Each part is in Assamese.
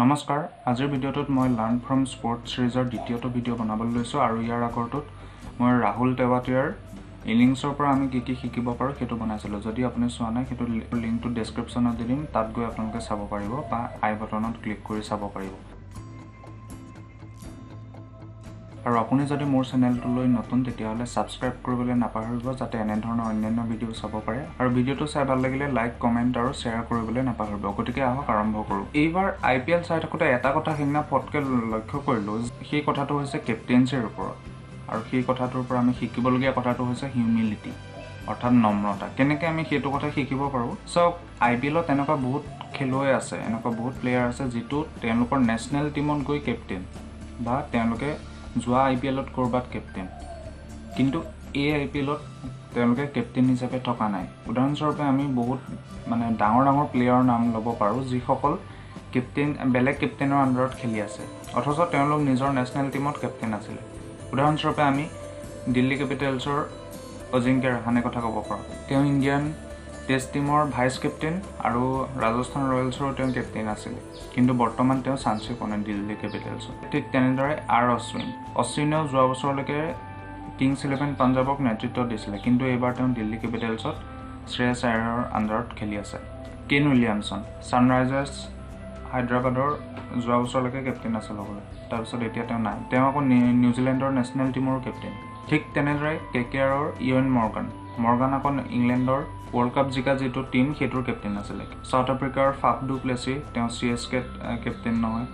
নমস্কাৰ আজিৰ ভিডিঅ'টোত মই লাৰ্ণ ফ্ৰম স্পৰ্টছ ছিৰিজৰ দ্বিতীয়টো ভিডিঅ' বনাবলৈ লৈছোঁ আৰু ইয়াৰ আগৰটোত মই ৰাহুল তেৱাটিয়াৰ ইনিংছৰ পৰা আমি কি কি শিকিব পাৰোঁ সেইটো বনাইছিলোঁ। যদি আপুনি চোৱা নাই সেইটো লিংকটো ডেছক্ৰিপশ্যনত দি দিম তাত গৈ আপোনালোকে চাব পাৰিব বা আই বটনত ক্লিক কৰি চাব পাৰিব। আৰু আপুনি যদি মোৰ চেনেলটোলৈ নতুন তেতিয়াহ'লে ছাবস্ক্ৰাইব কৰিবলৈ নাপাহৰিব যাতে এনেধৰণৰ অন্যান্য ভিডিঅ' চাব পাৰে। আৰু ভিডিঅ'টো চাই ভাল লাগিলে লাইক কমেণ্ট আৰু শ্বেয়াৰ কৰিবলৈ নাপাহৰিব। গতিকে আহক আৰম্ভ কৰোঁ। এইবাৰ আই পি এল চাই থাকোঁতে এটা কথা সেইদিনা পটকৈ লক্ষ্য কৰিলোঁ সেই কথাটো হৈছে কেপ্টেইনচিৰ ওপৰত। আৰু সেই কথাটোৰ পৰা আমি শিকিবলগীয়া কথাটো হৈছে হিউমিলিটি অৰ্থাৎ নম্ৰতা। কেনেকৈ আমি সেইটো কথা শিকিব পাৰোঁ? চাওক আই পি এলত এনেকুৱা বহুত খেলুৱৈ আছে এনেকুৱা বহুত প্লেয়াৰ আছে যিটো তেওঁলোকৰ নেশ্যনেল টীমত গৈ কেপ্টেইন বা তেওঁলোকে যোৱা আই পি এলত ক'ৰবাত কেপ্টেইন। কিন্তু এই আই পি এলত তেওঁলোকে কেপ্টেইন হিচাপে থকা নাই। উদাহৰণস্বৰূপে আমি বহুত মানে ডাঙৰ ডাঙৰ প্লেয়াৰৰ নাম ল'ব পাৰোঁ যিসকল কেপ্টেইন বেলেগ কেপ্টেইনৰ আণ্ডাৰত খেলি আছে। অথচ তেওঁলোক নিজৰ নেশ্যনেল টীমত কেপ্টেইন আছিলে। উদাহৰণস্বৰূপে আমি দিল্লী কেপিটেলছৰ অজিংক্য ৰাহানে কথা ক'ব পাৰোঁ। তেওঁ ইণ্ডিয়ান টেষ্ট টীমৰ ভাইচ কেপ্টেইন আৰু ৰাজস্থান ৰয়েলছৰো তেওঁ কেপ্টেইন আছিলে। কিন্তু বৰ্তমান তেওঁ পোৱা নাই দিল্লী কেপিটেলছত ঠিক তেনেদৰে আৰ অশ্বিন। অশ্বিনেও যোৱা বছৰলৈকে কিংছ ইলেভেন পাঞ্জাৱক নেতৃত্ব দিছিলে কিন্তু এইবাৰ তেওঁ দিল্লী কেপিটেলছত শ্ৰেয়ছ আয়াৰৰ আণ্ডাৰত খেলি আছে। কেন উইলিয়ামছন ছানৰাইজাৰ্ছ হায়দৰাবাদৰ যোৱা বছৰলৈকে কেপ্টেইন আছিল হ'বলৈ। তাৰপিছত এতিয়া তেওঁ নাই। তেওঁ আকৌ নিউজিলেণ্ডৰ নেশ্যনেল টীমৰো কেপ্টেইন ঠিক তেনেদৰে কে কে আৰৰ ইউএন মৰ্গান। মৰ্গান আকৌ ইংলেণ্ডৰ ৱৰ্ল্ড কাপ জিকা যিটো টীম সেইটোৰ কেপ্টেইন আছিলে। ছাউথ আফ্ৰিকাৰ ফাফ ডু প্লেচি তেওঁ চি এছ কেত কেপ্টেইন নহয়।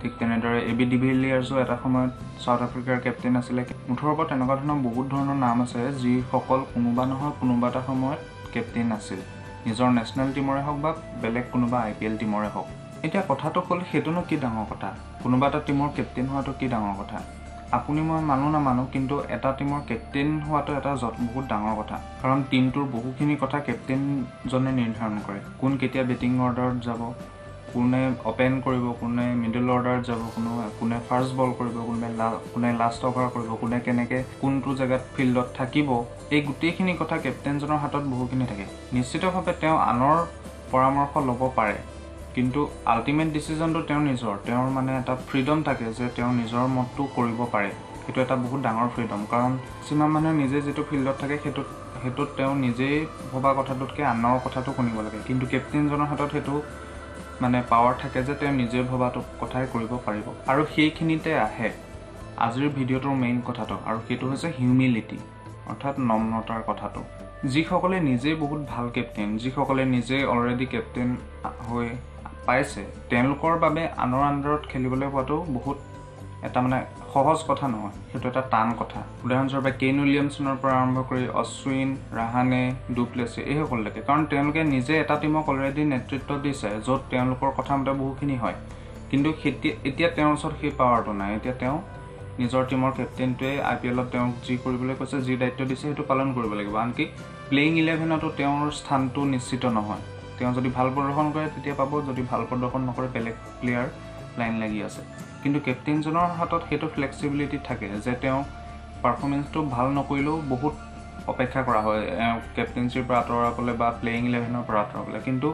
ঠিক তেনেদৰে এ বি ডিভিলিয়াৰ্ছো এটা সময়ত ছাউথ আফ্ৰিকাৰ কেপ্টেইন আছিলে। মুঠৰ ওপৰত তেনেকুৱা ধৰণৰ বহুত ধৰণৰ নাম আছে যিসকল কোনোবা নহয় কোনোবা এটা সময়ত কেপ্টেইন আছিল। নিজৰ নেশ্যনেল টীমৰে হওক বা বেলেগ কোনোবা আই পি এল টীমৰে হওক। এতিয়া কথাটো হ'ল সেইটোনো কি ডাঙৰ কথা? কোনোবা এটা টীমৰ কেপ্টেইন হোৱাটো কি ডাঙৰ কথা? আপুনি মই মানো নামানো কিন্তু এটা টীমৰ কেপ্টেইন হোৱাটো এটা বহুত ডাঙৰ কথা। কাৰণ টীমটোৰ বহুখিনি কথা কেপ্টেইনজনে নিৰ্ধাৰণ কৰে। কোন কেতিয়া বেটিং অৰ্ডাৰত যাব কোনে অপেন কৰিব কোনে মিডল অৰ্ডাৰত যাব কোনো কোনে ফাৰ্ষ্ট বল কৰিব কোনে কোনে লাষ্ট অভাৰ কৰিব কোনে কেনেকৈ কোনটো জেগাত ফিল্ডত থাকিব এই গোটেইখিনি কথা কেপ্টেইনজনৰ হাতত বহুখিনি থাকে। নিশ্চিতভাৱে তেওঁ আনৰ পৰামৰ্শ ল'ব পাৰে। কিন্তু আল্টিমেট ডিচিজনটো তেওঁৰ নিজৰ। তেওঁৰ মানে এটা ফ্ৰীডম থাকে যে তেওঁ নিজৰ মতটো কৰিব পাৰে। সেইটো এটা বহুত ডাঙৰ ফ্ৰীডম কাৰণ কিছুমান মানুহে নিজে যিটো ফিল্ডত থাকে সেইটোত সেইটোত তেওঁ নিজেই ভবা কথাটোতকৈ আনৰ কথাটো শুনিব লাগে। কিন্তু কেপ্টেইনজনৰ হাতত সেইটো মানে পাৱাৰ থাকে যে তেওঁ নিজে ভবাটো কথাই কৰিব পাৰিব। আৰু সেইখিনিতে আহে আজিৰ ভিডিঅ'টোৰ মেইন কথাটো। আৰু সেইটো হৈছে হিউমিলিটি অৰ্থাৎ নম্ৰতাৰ কথাটো। যিসকলে নিজেই বহুত ভাল কেপ্টেইন যিসকলে নিজেই অলৰেডি কেপ্টেইন হৈ পাইছে। তেওঁলোকৰ বাবে আনৰ আণ্ডাৰত খেলিবলৈ পোৱাটো বহুত এটা মানে সহজ কথা নহয় সেইটো এটা টান কথা। উদাহৰণস্বৰূপে কেইন উইলিয়ামছনৰ পৰা আৰম্ভ কৰি অশ্বিন ৰাহানে ডুপ্লেচি এইসকললৈকে কাৰণ তেওঁলোকে নিজে এটা টীমক অলৰেডি নেতৃত্ব দিছে য'ত তেওঁলোকৰ কথা মতে বহুখিনি হয়। কিন্তু এতিয়া তেওঁৰ ওচৰত সেই পাৱাৰটো নাই। এতিয়া তেওঁ নিজৰ টীমৰ কেপ্টেইনটোৱে আই পি এলত তেওঁক যি কৰিবলৈ কৈছে যি দায়িত্ব দিছে সেইটো পালন কৰিব লাগিব। আনকি প্লেয়িং ইলেভেনতো তেওঁৰ স্থানটো নিশ্চিত নহয়। তেওঁ যদি ভাল প্ৰদৰ্শন কৰে তেতিয়া পাব। যদি ভাল প্ৰদৰ্শন নকৰে বেলেগ প্লেয়াৰ লাইন লাগি আছে। কিন্তু কেপ্টেইনজনৰ হাতত সেইটো ফ্লেক্সিবিলিটি থাকে যে তেওঁ পাৰফৰ্মেঞ্চটো ভাল নকৰিলেও বহুত অপেক্ষা কৰা হয়। কেপ্টেইনচিৰ পৰা আঁতৰাবলৈ বা প্লেয়িং ইলেভেনৰ পৰা আঁতৰাবলৈ কিন্তু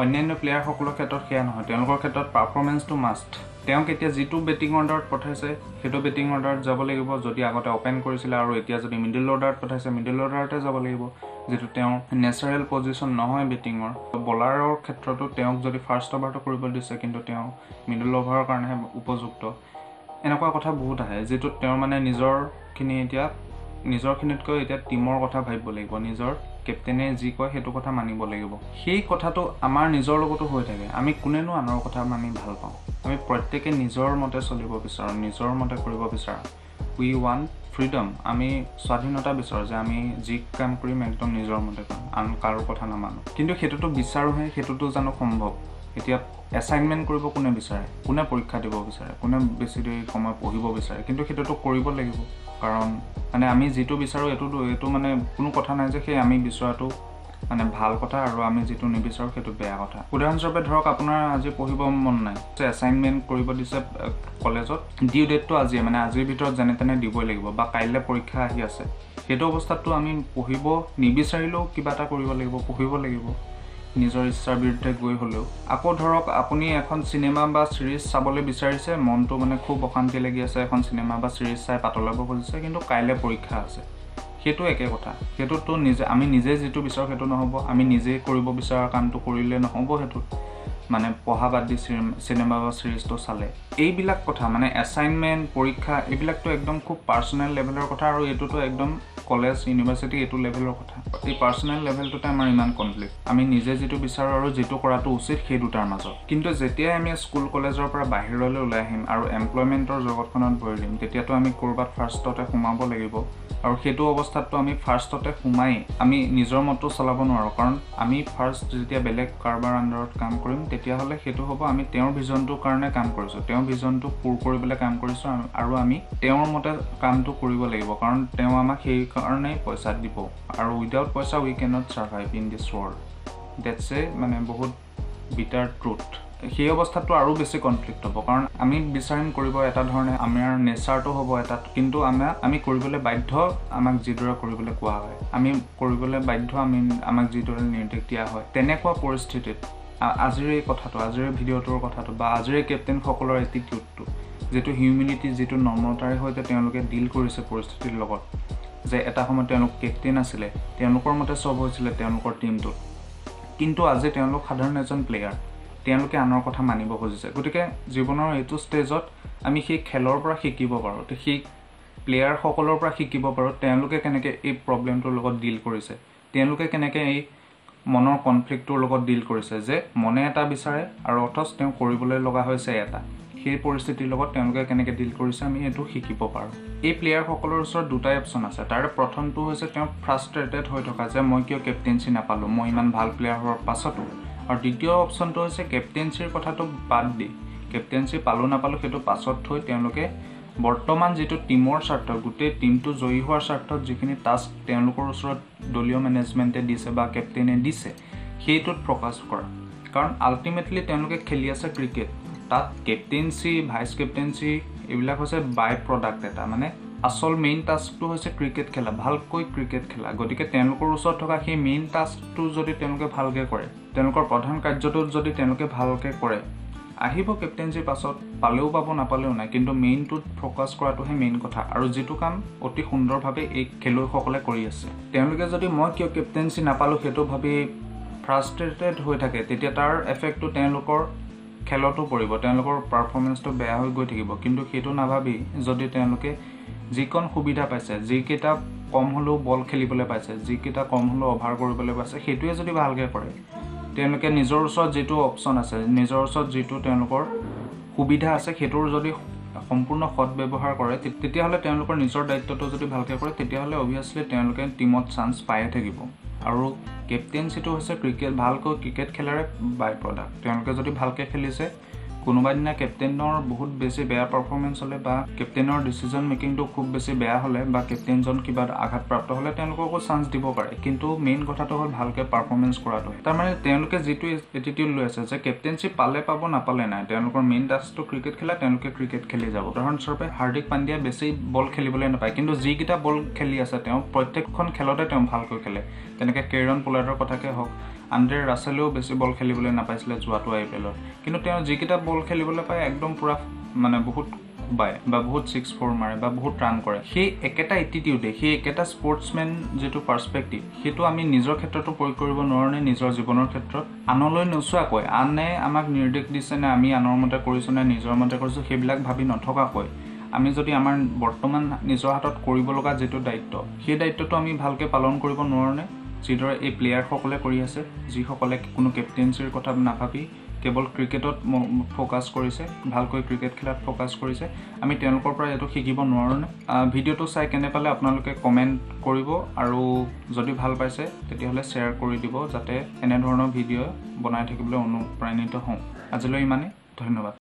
অন্যান্য প্লেয়াৰসকলৰ ক্ষেত্ৰত সেয়া নহয়। তেওঁলোকৰ ক্ষেত্ৰত পাৰফৰ্মেঞ্চটো মাষ্ট তেওঁক এতিয়া যিটো বেটিং অৰ্ডাৰত পঠাইছে সেইটো বেটিং অৰ্ডাৰত যাব লাগিব যদি আগতে অপেন কৰিছিলে আৰু এতিয়া যদি মিডল অৰ্ডাৰত পঠাইছে মিডল অৰ্ডাৰতে যাব লাগিব। যিটো তেওঁ নেচাৰেল পজিশ্যন নহয় বেটিঙৰ বলাৰৰ ক্ষেত্ৰতো তেওঁক যদি ফাৰ্ষ্ট অভাৰটো কৰিব দিছে কিন্তু তেওঁ মিডল অভাৰৰ কাৰণেহে উপযুক্ত। এনেকুৱা কথা বহুত আহে যিটোত তেওঁৰ মানে নিজৰখিনি এতিয়া নিজৰখিনিতকৈ এতিয়া টীমৰ কথা ভাবিব লাগিব নিজৰ কেপ্টেইনে যি কয় সেইটো কথা মানিব লাগিব। সেই কথাটো আমাৰ নিজৰ লগতো হৈ থাকে। আমি কোনেনো আনৰ কথা মানি ভাল পাওঁ? আমি প্ৰত্যেকে নিজৰ মতে চলিব বিচাৰোঁ নিজৰ মতে কৰিব বিচাৰোঁ। উই ৱান ফ্ৰীডম আমি স্বাধীনতা বিচাৰোঁ যে আমি যি কাম কৰিম একদম নিজৰ মতে কৰিম আন কাৰো কথা নামানো। কিন্তু সেইটোতো বিচাৰোঁহে সেইটোতো জানো সম্ভৱ। এতিয়া এছাইনমেণ্ট কৰিব কোনে বিচাৰে? কোনে পৰীক্ষা দিব বিচাৰে? কোনে বেছি দেৰি সময় পঢ়িব বিচাৰে? কিন্তু সেইটোতো কৰিব লাগিব। কাৰণ মানে আমি যিটো বিচাৰোঁ এইটোতো এইটো মানে কোনো কথা নাই যে সেই আমি বিচৰাটো মানে ভাল কথা আৰু আমি যিটো নিবিচাৰোঁ সেইটো বেয়া কথা। উদাহৰণস্বৰূপে ধৰক আপোনাৰ আজি পঢ়িব মন নাই। এছাইনমেণ্ট কৰিব দিছে কলেজত। ডিউ ডেটটো আজিয়ে মানে আজিৰ ভিতৰত যেনে তেনে দিবই লাগিব বা কাইলৈ পৰীক্ষা আহি আছে। সেইটো অৱস্থাততো আমি পঢ়িব নিবিচাৰিলেও কিবা এটা কৰিব লাগিব পঢ়িব লাগিব। নিজৰ ইচ্ছাৰ বিৰুদ্ধে গৈ হ'লেও। আকৌ ধৰক আপুনি এখন চিনেমা বা ছিৰিজ চাবলৈ বিচাৰিছে মনটো মানে খুব অশান্তি লাগি আছে। এখন চিনেমা বা ছিৰিজ চাই পাতলাব খুজিছে কিন্তু কাইলৈ পৰীক্ষা আছে। সেইটো একে কথা। সেইটোতো নিজে আমি নিজে যিটো বিচাৰোঁ সেইটো নহ'ব। আমি নিজে কৰিব বিচৰা কামটো কৰিলে নহ'ব সেইটো। মানে পঢ়া বাদ দি চিনেমা বা ছিৰিজটো চালে। এইবিলাক কথা মানে এছাইনমেণ্ট পৰীক্ষা এইবিলাকতো একদম খুব পাৰ্চনেল লেভেলৰ কথা আৰু এইটোতো একদম কলেজ ইউনিভাৰ্চিটি এইটো লেভেলৰ কথা। এই পাৰ্চনেল লেভেলটোতে আমাৰ ইমান কনফ্লিক্ট আমি নিজে যিটো বিচাৰোঁ আৰু যিটো কৰাটো উচিত সেই দুটাৰ মাজত। কিন্তু যেতিয়াই আমি স্কুল কলেজৰ পৰা বাহিৰলৈ ওলাই আহিম আৰু এমপ্লয়মেণ্টৰ জগতখনত ভৰি দিম তেতিয়াতো আমি ক'ৰবাত ফাৰ্ষ্টতে সোমাব লাগিব। আৰু সেইটো অৱস্থাততো আমি ফাৰ্ষ্টতে সোমাই আমি নিজৰ মতটো চলাব নোৱাৰোঁ। কাৰণ আমি ফাৰ্ষ্ট যেতিয়া বেলেগ কাৰোবাৰ আণ্ডাৰত কাম কৰিম তেতিয়াহ'লে সেইটো হ'ব আমি তেওঁৰ ভিজনটোৰ কাৰণে কাম কৰিছোঁ। তেওঁৰ ভিজনটো পূৰ কৰিবলৈ কাম কৰিছোঁ আৰু আমি তেওঁৰ মতে কামটো কৰিব লাগিব কাৰণ তেওঁ আমাক সেই কাৰণেই পইচা দিব। আৰু উইদাউট পইচা we can't survive in this world that's a মানে বহুত বিটাৰ ট্ৰুথ সেই অৱস্থাতটো আৰু বেছি কনফ্লিক্ট হ'ব কাৰণ আমি বিচাৰিম কৰিব এটা ধৰণে আমাৰ নেচাৰটো হ'ব এটা কিন্তু আমাৰ আমি কৰিবলৈ বাধ্য আমাক যিদৰে কৰিবলৈ কোৱা হয়। আমি কৰিবলৈ বাধ্য আমি আমাক যিদৰে নিৰ্দেশ দিয়া হয় তেনেকুৱা পৰিস্থিতিত আজিৰ এই কথাটো আজিৰ ভিডিঅ'টোৰ কথাটো বা আজিৰ কেপ্টেইনসকলৰ এটিটিউডটো যিটো হিউমিনিটি যিটো নম্ৰতাৰে সৈতে তেওঁলোকে ডিল কৰিছে পৰিস্থিতিৰ লগত যে এটা সময়ত তেওঁলোক কেপ্টেইন আছিলে তেওঁলোকৰ মতে চব হৈছিলে তেওঁলোকৰ টীমটোত কিন্তু আজি তেওঁলোক সাধাৰণ এজন প্লেয়াৰ তেওঁলোকে আনৰ কথা মানিব খুজিছে। গতিকে জীৱনৰ এইটো ষ্টেজত আমি সেই খেলৰ পৰা শিকিব পাৰোঁ সেই প্লেয়াৰসকলৰ পৰা শিকিব পাৰোঁ তেওঁলোকে কেনেকৈ এই প্ৰব্লেমটোৰ লগত ডিল কৰিছে তেওঁলোকে কেনেকৈ এই মনৰ কনফ্লিক্টটোৰ লগত ডিল কৰিছে যে মনে এটা বিচাৰে আৰু অথচ তেওঁ কৰিবলৈ লগা হৈছে এটা। সেই পৰিস্থিতিৰ লগত তেওঁলোকে কেনেকৈ ডিল কৰিছে আমি এইটো শিকিব পাৰোঁ। এই প্লেয়াৰসকলৰ ওচৰত দুটাই অপশ্যন আছে। তাৰে প্ৰথমটো হৈছে তেওঁ ফ্ৰাষ্ট্ৰেটেড হৈ থকা যে মই কিয় কেপ্টেইনশ্বিপ নাপালোঁ মই ইমান ভাল প্লেয়াৰ হোৱাৰ পাছতো। আৰু দ্বিতীয় অপশ্যনটো হৈছে কেপ্টেইনশ্বিৰ কথাটো বাদ দি। কেপ্টেইনশ্বিপ পালোঁ নাপালোঁ সেইটো পাছত থৈ তেওঁলোকে বৰ্তমান যিটো টীমৰ স্বাৰ্থ গোটেই টীমটো জয়ী হোৱাৰ স্বাৰ্থত যিখিনি টাস্ক তেওঁলোকৰ ওচৰত দলীয় মেনেজমেণ্টে দিছে বা কেপ্টেইনে দিছে সেইটোত ফ'কাছ কৰা। কাৰণ আল্টিমেটলি তেওঁলোকে খেলি আছে ক্ৰিকেট তাত কেপ্টেইনচি ভাইচ কেপ্টেইনচি এইবিলাক হৈছে বাই প্ৰডাক্ট এটা। মানে আচল মেইন টাস্কটো হৈছে ক্ৰিকেট খেলা ভালকৈ ক্ৰিকেট খেলা। গতিকে তেওঁলোকৰ ওচৰত থকা সেই মেইন টাস্কটো যদি তেওঁলোকে ভালকৈ কৰে তেওঁলোকৰ প্ৰধান কাৰ্যটোত যদি তেওঁলোকে ভালকৈ কৰে আহিব কেপ্টেইনচিৰ পাছত পালেও পাব নাপালেও নাই কিন্তু মেইনটোত ফ'কাছ কৰাটোহে মেইন কথা। আৰু যিটো কাম অতি সুন্দৰভাৱে এই খেলুৱৈসকলে কৰি আছে। তেওঁলোকে যদি মই কিয় কেপ্টেইনচি নাপালোঁ সেইটো ভাবি ফ্ৰাষ্ট্ৰেটেড হৈ থাকে তেতিয়া তাৰ এফেক্টটো তেওঁলোকৰ খেলতো পৰিব তেওঁলোকৰ পাৰফৰ্মেঞ্চটো বেয়া হৈ গৈ থাকিব। কিন্তু সেইটো নাভাবি যদি তেওঁলোকে যিকণ সুবিধা পাইছে যিকেইটা কম হ'লেও বল খেলিবলৈ পাইছে যিকেইটা কম হ'লেও অভাৰ কৰিবলৈ পাইছে সেইটোৱে যদি ভালকৈ কৰে তেওঁলোকে নিজৰ ওচৰত যিটো অপশ্যন আছে নিজৰ ওচৰত যিটো তেওঁলোকৰ সুবিধা আছে সেইটোৰ যদি সম্পূৰ্ণ সৎ ব্যৱহাৰ কৰে তেতিয়াহ'লে তেওঁলোকৰ নিজৰ দায়িত্বটো যদি ভালকৈ কৰে তেতিয়াহ'লে অভিয়াছলি তেওঁলোকে টীমত চান্স পায়ে থাকিব। আৰু কেপ্টেইনচিটো হৈছে ক্ৰিকেট ভালকৈ ক্ৰিকেট খেলাৰে বাই প্ৰডাক্ট তেওঁলোকে যদি ভালকৈ খেলিছে কোনোবা দিনা কেপ্টেইনৰ বহুত বেছি বেয়া পাৰফৰ্মেঞ্চ হ'লে বা কেপ্টেইনৰ ডিচিজন মেকিংটো খুব বেছি বেয়া হ'লে বা কেপ্টেইনজন কিবা আঘাতপ্ৰাপ্ত হ'লে তেওঁলোককো চান্স দিব পাৰে। কিন্তু মেইন কথাটো হ'ল ভালকৈ পাৰফৰ্মেঞ্চ কৰাটো। তাৰমানে তেওঁলোকে যিটো এটিটিউড লৈ আছে যে কেপ্টেইনশ্বিপ পালে পাব নাপালে নাই তেওঁলোকৰ মেইন টাস্কটো ক্ৰিকেট খেলা তেওঁলোকে ক্ৰিকেট খেলি যাব। উদাহৰণস্বৰূপে হাৰ্দিক পাণ্ডিয়া বেছি বল খেলিবলৈ নাপায় কিন্তু যিকেইটা বল খেলি আছে তেওঁ প্ৰত্যেকখন খেলতে তেওঁ ভালকৈ খেলে। তেনেকৈ কেৰণ পোলাৰ্ডৰ কথাকে হওক আণ্ড্ৰে ৰাছেলেও বেছি বল খেলিবলৈ নাপাইছিলে যোৱাটো আই পি এলত কিন্তু তেওঁ যিকেইটা বল খেলিবলৈ পায় একদম পূৰা মানে বহুত কোবায় বা বহুত ছিক্স ফ'ৰ মাৰে বা বহুত ৰান কৰে। সেই একেটা এটিটিউডে সেই একেটা স্পৰ্টছমেন যিটো পাৰ্চপেক্টিভ সেইটো আমি নিজৰ ক্ষেত্ৰতো প্ৰয়োগ কৰিব নোৱাৰোঁ নিজৰ জীৱনৰ ক্ষেত্ৰত। আনলৈ নোচোৱাকৈ আনে আমাক নিৰ্দেশ দিছে নে আমি আনৰ মতে কৰিছোঁ নে নিজৰ মতে কৰিছোঁ সেইবিলাক ভাবি নথকাকৈ আমি যদি আমাৰ বৰ্তমান নিজৰ হাতত কৰিব লগা যিটো দায়িত্ব সেই দায়িত্বটো আমি ভালকৈ পালন কৰিব নোৱাৰোঁনে যিদৰে এই প্লেয়াৰসকলে কৰি আছে যিসকলে কোনো কেপ্টেইনচিৰ কথা নাভাবি কেৱল ক্ৰিকেটত ফ'কাছ কৰিছে ভালকৈ ক্ৰিকেট খেলাত ফ'কাছ কৰিছে আমি তেওঁলোকৰ পৰা এইটো শিকিব নোৱাৰোঁনে ভিডিঅ'টো চাই কেনে পালে আপোনালোকে কমেণ্ট কৰিব আৰু যদি ভাল পাইছে তেতিয়াহ'লে শ্বেয়াৰ কৰি দিব যাতে এনেধৰণৰ ভিডিঅ' বনাই থাকিবলৈ অনুপ্ৰাণিত হওঁ। আজিলৈ ইমানেই ধন্যবাদ।